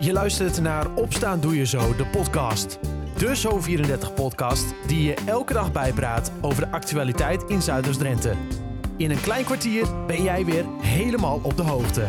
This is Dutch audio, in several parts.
Je luistert naar Opstaan Doe Je Zo, de podcast. De Zo34-podcast die je elke dag bijpraat over de actualiteit in Zuiders-Drenthe. In een klein kwartier ben jij weer helemaal op de hoogte.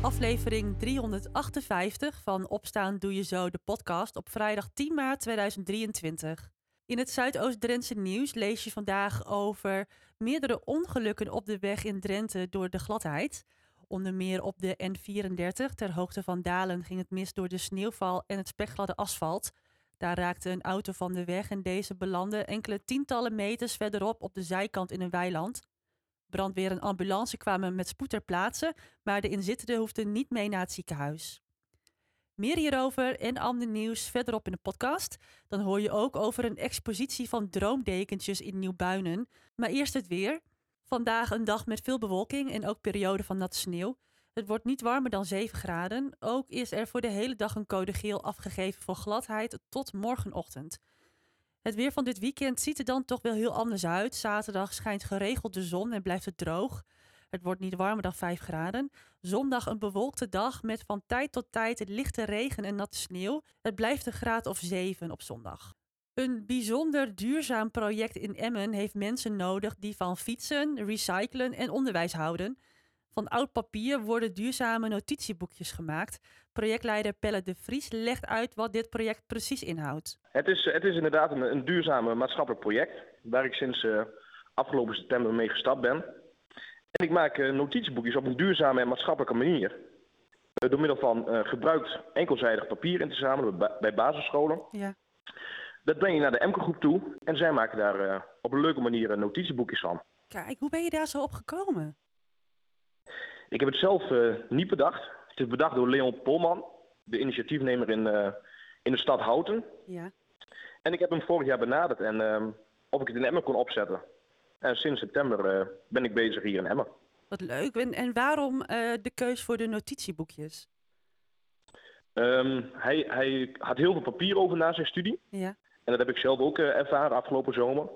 Aflevering 358 van Opstaan Doe Je Zo, de podcast op vrijdag 10 maart 2023. In het Zuidoost-Drentse nieuws lees je vandaag over meerdere ongelukken op de weg in Drenthe door de gladheid. Onder meer op de N34 ter hoogte van Dalen ging het mis door de sneeuwval en het spekgladde asfalt. Daar raakte een auto van de weg en deze belandde enkele tientallen meters verderop op de zijkant in een weiland. Brandweer en ambulance kwamen met spoed ter plaatse, maar de inzittenden hoefden niet mee naar het ziekenhuis. Meer hierover en ander nieuws verderop in de podcast. Dan hoor je ook over een expositie van droomdekentjes in Nieuwbuinen. Maar eerst het weer. Vandaag een dag met veel bewolking en ook periode van natte sneeuw. Het wordt niet warmer dan 7 graden. Ook is er voor de hele dag een code geel afgegeven voor gladheid tot morgenochtend. Het weer van dit weekend ziet er dan toch wel heel anders uit. Zaterdag schijnt geregeld de zon en blijft het droog. Het wordt niet warmer dan 5 graden. Zondag een bewolkte dag met van tijd tot tijd lichte regen en natte sneeuw. Het blijft een graad of 7 op zondag. Een bijzonder duurzaam project in Emmen heeft mensen nodig die van fietsen, recyclen en onderwijs houden. Van oud papier worden duurzame notitieboekjes gemaakt. Projectleider Pelle de Vries legt uit wat dit project precies inhoudt. Het is, het is inderdaad een, een duurzame maatschappelijk project waar ik sinds uh, afgelopen september mee gestart ben. En ik maak uh, notitieboekjes op een duurzame en maatschappelijke manier. Uh, door middel van gebruikt enkelzijdig papier in te zamelen bij, bij basisscholen. Ja. Dat breng je naar de Emke-groep toe en zij maken daar op een leuke manier notitieboekjes van. Kijk, hoe ben je daar zo op gekomen? Ik heb het zelf uh, niet bedacht. Het is bedacht door Leon Polman, de initiatiefnemer in, uh, in de stad Houten. Ja. En ik heb hem vorig jaar benaderd en uh, of ik het in Emmen kon opzetten. En sinds september ben ik bezig hier in Emmen. Wat leuk. En, en waarom de keus voor de notitieboekjes? Um, hij, hij had heel veel papier over na zijn studie. Ja. En dat heb ik zelf ook ervaren afgelopen zomer.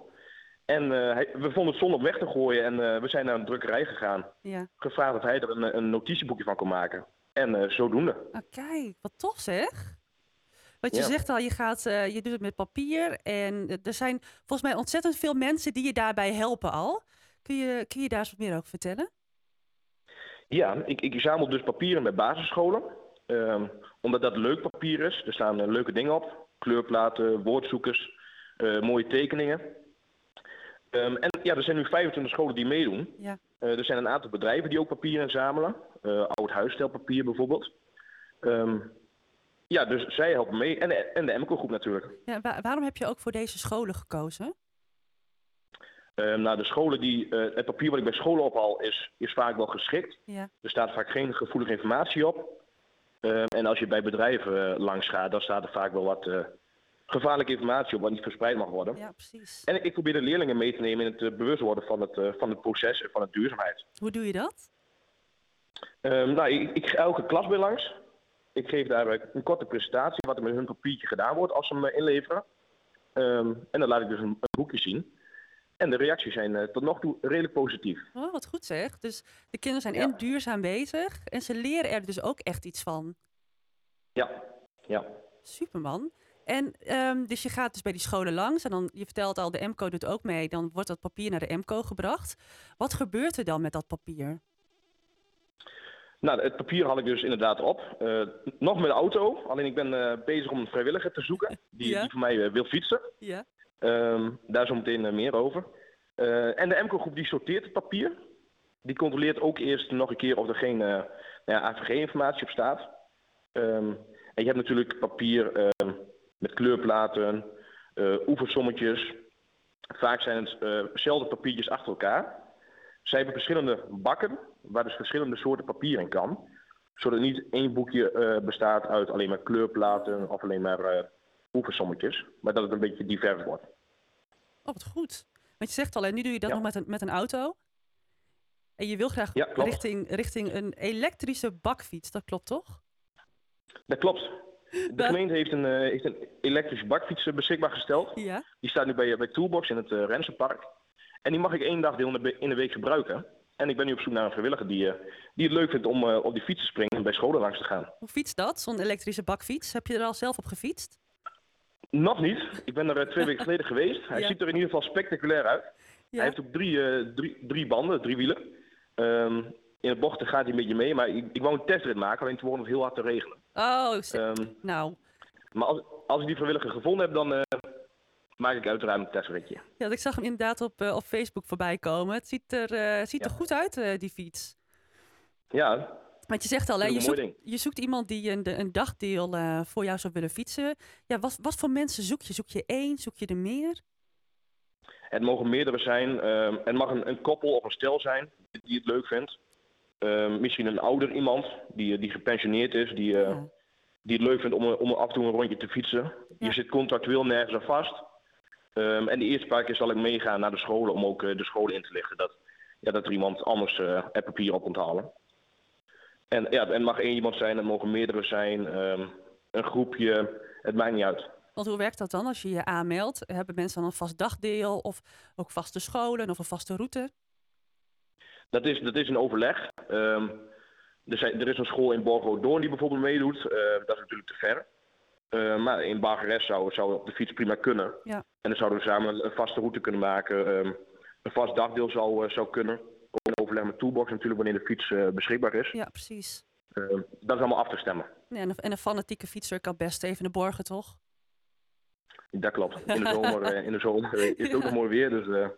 En hij, we vonden het zonde om weg te gooien en uh, we zijn naar een drukkerij gegaan. Ja. Gevraagd of hij er een, een notitieboekje van kon maken. En zodoende. Oh, kijk, wat tof zeg. Wat je ja. zegt al, je, gaat, je doet het met papier. En er zijn volgens mij ontzettend veel mensen die je daarbij helpen al. Kun je, kun je daar eens wat meer over vertellen? Ja, ik, ik zamel dus papieren bij basisscholen. Ehm, omdat dat leuk papier is. Er staan leuke dingen op. Kleurplaten, woordzoekers, mooie tekeningen. Um, en ja, er zijn nu 25 scholen die meedoen. Ja. Uh, er zijn een aantal bedrijven die ook papier inzamelen. Uh, oud huisstijlpapier bijvoorbeeld. Um, ja, dus zij helpen mee. En, en de Emco-groep natuurlijk. Ja, wa waarom heb je ook voor deze scholen gekozen? Um, nou, de scholen die, uh, het papier wat ik bij scholen ophaal is, is vaak wel geschikt. Ja. Er staat vaak geen gevoelige informatie op. en als je bij bedrijven langs gaat, dan staat er vaak wel wat gevaarlijke informatie op wat niet verspreid mag worden. Ja, precies. En ik probeer de leerlingen mee te nemen in het uh, bewust worden van het, van het proces en van de duurzaamheid. Hoe doe je dat? Um, nou, ik, ik, ga elke klas bij langs. Ik geef daar een korte presentatie wat er met hun papiertje gedaan wordt als ze hem inleveren. Um, en dan laat ik dus een, een, boekje zien. En de reacties zijn uh, tot nog toe redelijk positief. Oh, wat goed zeg. Dus de kinderen zijn Ja. en duurzaam bezig en ze leren er dus ook echt iets van. Ja, ja. Superman. En um, dus je gaat dus bij die scholen langs en dan, je vertelt al, de MCO doet ook mee. Dan wordt dat papier naar de MCO gebracht. Wat gebeurt er dan met dat papier? Nou, het papier haal ik dus inderdaad op. Uh, nog met de auto, alleen ik ben uh, bezig om een vrijwilliger te zoeken die, Ja. die voor mij uh, wil fietsen. Ja. Um, daar zo meteen meer over. en de MCO-groep die sorteert het papier. Die controleert ook eerst nog een keer of er geen nou ja, AVG-informatie op staat. Um, en je hebt natuurlijk papier met kleurplaten, oefensommetjes. Vaak zijn het dezelfde papiertjes achter elkaar. Zij hebben verschillende bakken waar dus verschillende soorten papier in kan. Zodat niet één boekje bestaat uit alleen maar kleurplaten of alleen maar oefensommetjes. Maar dat het een beetje divers wordt. Oh, wat goed. Want je zegt al, en nu doe je dat Ja. nog met een, met een auto. En je wil graag Ja, richting, richting een elektrische bakfiets. Dat klopt toch? Dat klopt. De Dat- gemeente heeft een, eh, heeft een elektrische bakfiets eh, beschikbaar gesteld. Ja. Die staat nu bij, bij Toolbox in het uh, Rensenpark. En die mag ik één dag deel in de, in de week gebruiken. En ik ben nu op zoek naar een vrijwilliger die, eh, die het leuk vindt om eh, op die fiets te springen en bij scholen langs te gaan. Hoe fietst dat, zo'n elektrische bakfiets? Heb je er al zelf op gefietst? Nog niet. Ik ben er eh, twee weken geleden geweest. Hij Ja. ziet er in ieder geval spectaculair uit. Hij heeft ook drie, eh, drie, drie banden, drie wielen. Ehm, in de bochten gaat hij een beetje mee, maar ik, ik wou een testrit maken, alleen toen begon het heel hard te regenen. Oh, Ehm, nou. maar als, als ik die vrijwilliger gevonden heb, dan eh, maak ik uiteraard een testritje. Ja, ik zag hem inderdaad op, op Facebook voorbij komen. Het ziet er, ziet er goed uit, die fiets. Ja, Want je zegt al, hè, je, zoekt, je zoekt iemand die een, een dagdeel eh, voor jou zou willen fietsen. Ja, wat, wat voor mensen zoek je? Zoek je één? Zoek je er meer? het mogen meerdere zijn. ehm, het mag een, een koppel of een stel zijn die het leuk vindt. Ehm, misschien een ouder iemand die, eh, die gepensioneerd is, die, eh, Ja. die het leuk vindt om, om af en toe een rondje te fietsen. Ja. Je zit contractueel nergens aan vast. Ehm, en de eerste paar keer zal ik meegaan naar de scholen om ook de scholen in te lichten. Dat, ja, dat er iemand anders het papier op onthalen. En ja, het mag één iemand zijn, het mogen meerdere zijn. ehm, een groepje, het maakt niet uit. Want hoe werkt dat dan als je je aanmeldt? Hebben mensen dan een vast dagdeel of ook vaste scholen of een vaste route? Dat is, dat is een overleg. Ehm, er, zijn, er is een school in Borgo Doorn die bijvoorbeeld meedoet. Eh, dat is natuurlijk te ver. Eh, maar in Bargeres zou, zou op de fiets prima kunnen. Ja. En dan zouden we samen een vaste route kunnen maken. Ehm, een vast dagdeel zou, eh, zou kunnen. Overleg met Toolbox natuurlijk wanneer de fiets eh, beschikbaar is. Ja, precies. Ehm, dat is allemaal af te stemmen. Ja, en, een, en een fanatieke fietser kan best even de borgen, toch? Dat klopt. In de zomer, eh, in de zomer eh, is het ook nog mooi weer. Dus eh,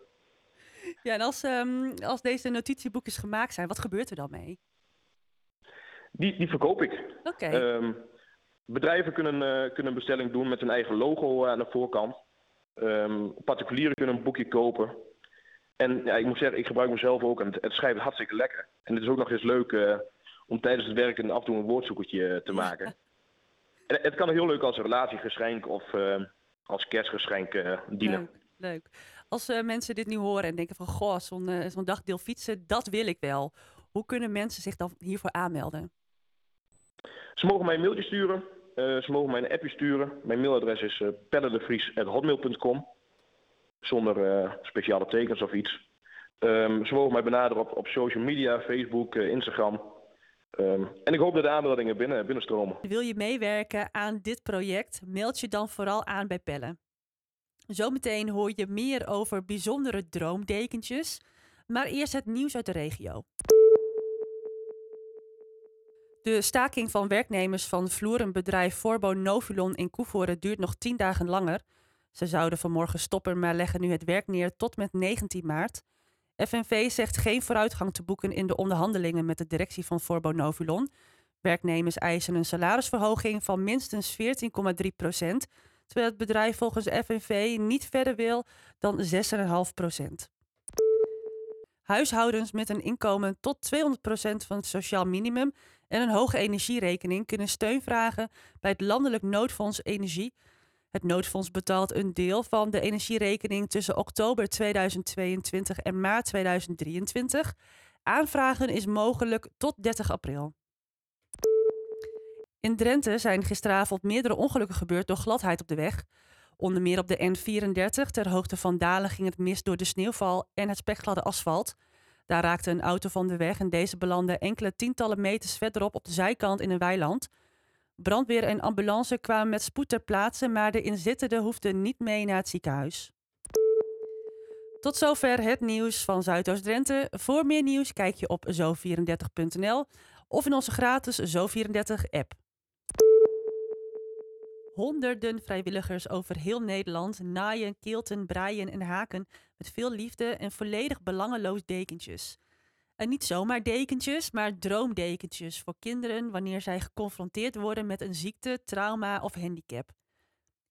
Ja, en als, ehm, als deze notitieboekjes gemaakt zijn, wat gebeurt er dan mee? die, die verkoop ik. Oké, Ehm, bedrijven kunnen, eh, kunnen een bestelling doen met hun eigen logo aan de voorkant. Ehm, particulieren kunnen een boekje kopen. En ja, ik moet zeggen, ik gebruik mezelf ook en het, het schrijft hartstikke lekker. En het is ook nog eens leuk eh, om tijdens het werken af en toe een woordzoekertje eh, te maken. En het kan heel leuk als relatiegeschenk of eh, als kerstgeschenk dienen. leuk, leuk. Als mensen dit nu horen en denken van, goh, zo'n zo'n dagdeel fietsen, dat wil ik wel. Hoe kunnen mensen zich dan hiervoor aanmelden? Ze mogen mij een mailtje sturen. ze mogen mij een appje sturen. Mijn mailadres is uh. Zonder eh, speciale tekens of iets. Ehm, ze mogen mij benaderen op, op social media, Facebook, eh, Instagram. Ehm, en ik hoop dat de aanmeldingen binnen, binnenstromen. Wil je meewerken aan dit project? Meld je dan vooral aan bij Pellen. Zometeen hoor je meer over bijzondere droomdekentjes. Maar eerst het nieuws uit de regio. De staking van werknemers van vloerenbedrijf Forbo Novilon in Koevoorde duurt nog 10 dagen langer. Ze zouden vanmorgen stoppen, maar leggen nu het werk neer tot met 19 maart. FNV zegt geen vooruitgang te boeken in de onderhandelingen met de directie van Forbo Novilon. Werknemers eisen een salarisverhoging van minstens 14,3 procent, terwijl het bedrijf volgens FNV niet verder wil dan 6,5 procent. Huishoudens met een inkomen tot 200% van het sociaal minimum en een hoge energierekening kunnen steun vragen bij het Landelijk Noodfonds Energie. Het noodfonds betaalt een deel van de energierekening tussen oktober 2022 en maart 2023. Aanvragen is mogelijk tot 30 april. In Drenthe zijn gisteravond meerdere ongelukken gebeurd door gladheid op de weg. Onder meer op de N34 ter hoogte van Dalen ging het mis door de sneeuwval en het spekgladde asfalt. Daar raakte een auto van de weg en deze belandde enkele tientallen meters verderop op de zijkant in een weiland. Brandweer en ambulance kwamen met spoed ter plaatse, maar de inzittenden hoefden niet mee naar het ziekenhuis. Tot zover het nieuws van Zuidoost-Drenthe. Voor meer nieuws kijk je op zo34.nl of in onze gratis Zo34-app. Honderden vrijwilligers over heel Nederland naaien, keelten, breien en haken met veel liefde en volledig belangeloos dekentjes. En niet zomaar dekentjes, maar droomdekentjes voor kinderen wanneer zij geconfronteerd worden met een ziekte, trauma of handicap.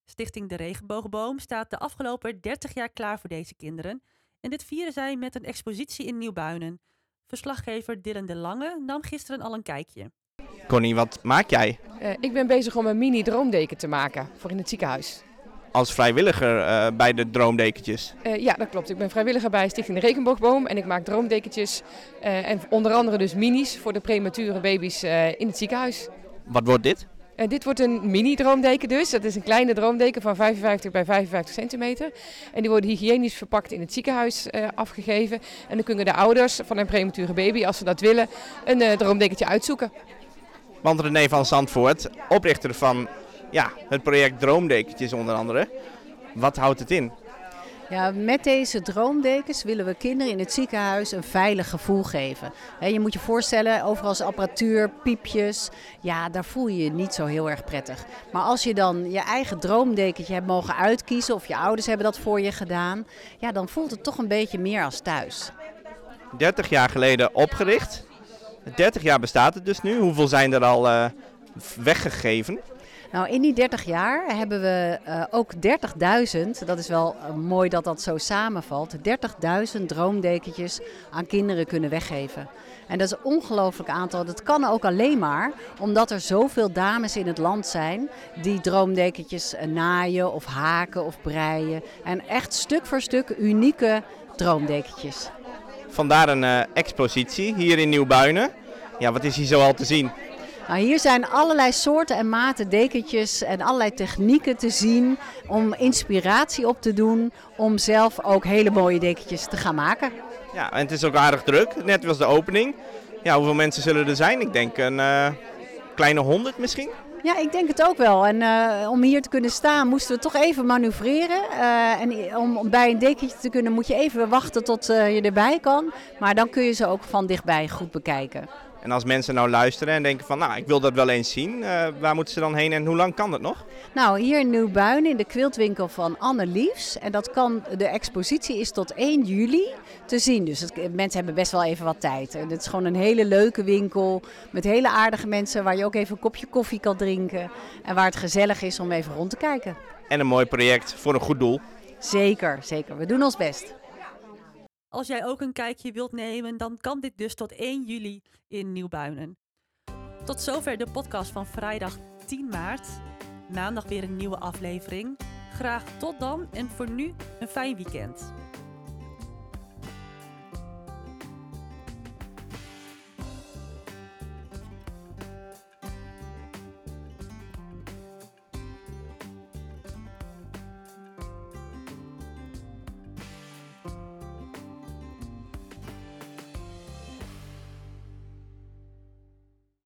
Stichting De Regenboogboom staat de afgelopen 30 jaar klaar voor deze kinderen en dit vieren zij met een expositie in Nieuwbuinen. Verslaggever Dylan de Lange nam gisteren al een kijkje. Connie, wat maak jij Uh, ik ben bezig om een mini droomdeken te maken voor in het ziekenhuis. Als vrijwilliger uh, bij de Droomdekentjes? Uh, ja, dat klopt. Ik ben vrijwilliger bij Stichting de Regenboogboom en ik maak droomdekentjes. en onder andere dus minis voor de premature baby's in het ziekenhuis. Wat wordt dit? En dit wordt een mini-droomdeken dus. Dat is een kleine droomdeken van 55 bij 55 centimeter. En die worden hygiënisch verpakt in het ziekenhuis afgegeven. En dan kunnen de ouders van een premature baby, als ze dat willen, een droomdekentje uitzoeken. Want René van Zandvoort, oprichter van ja, het project Droomdekentjes onder andere. Wat houdt het in? Ja, met deze droomdekens willen we kinderen in het ziekenhuis een veilig gevoel geven. je moet je voorstellen, overal is apparatuur, piepjes. Ja, daar voel je je niet zo heel erg prettig. Maar als je dan je eigen droomdekentje hebt mogen uitkiezen, of je ouders hebben dat voor je gedaan, ja, dan voelt het toch een beetje meer als thuis. 30 jaar geleden opgericht. 30 jaar bestaat het dus nu. Hoeveel zijn er al uh, weggegeven? Nou, in die 30 jaar hebben we uh, ook 30.000, dat is wel uh, mooi dat dat zo samenvalt, 30.000 droomdekentjes aan kinderen kunnen weggeven. En dat is een ongelooflijk aantal. Dat kan ook alleen maar omdat er zoveel dames in het land zijn die droomdekentjes uh, naaien of haken of breien. En echt stuk voor stuk unieke droomdekentjes. Vandaar een expositie hier in Nieuwbuinen. Ja, wat is hier zo al te zien? Nou, hier zijn allerlei soorten en maten dekentjes en allerlei technieken te zien om inspiratie op te doen om zelf ook hele mooie dekentjes te gaan maken. Ja, en het is ook aardig druk. Net was de opening. Ja, hoeveel mensen zullen er zijn? Ik denk een uh, kleine honderd misschien. Ja, ik denk het ook wel. En uh, om hier te kunnen staan moesten we toch even manoeuvreren. Uh, en om bij een dekentje te kunnen moet je even wachten tot je erbij kan. Maar dan kun je ze ook van dichtbij goed bekijken. En als mensen nou luisteren en denken van, nou, ik wil dat wel eens zien, uh, waar moeten ze dan heen en hoe lang kan dat nog? Nou, hier in Nieuwbuin in de quiltwinkel van Anne Liefs. En dat kan, de expositie is tot 1 juli te zien. Dus het, mensen hebben best wel even wat tijd. En het is gewoon een hele leuke winkel met hele aardige mensen waar je ook even een kopje koffie kan drinken. En waar het gezellig is om even rond te kijken. En een mooi project voor een goed doel. Zeker, zeker. We doen ons best. Als jij ook een kijkje wilt nemen, dan kan dit dus tot 1 juli in Nieuwbuinen. Tot zover de podcast van vrijdag 10 maart. Maandag weer een nieuwe aflevering. Graag tot dan en voor nu een fijn weekend.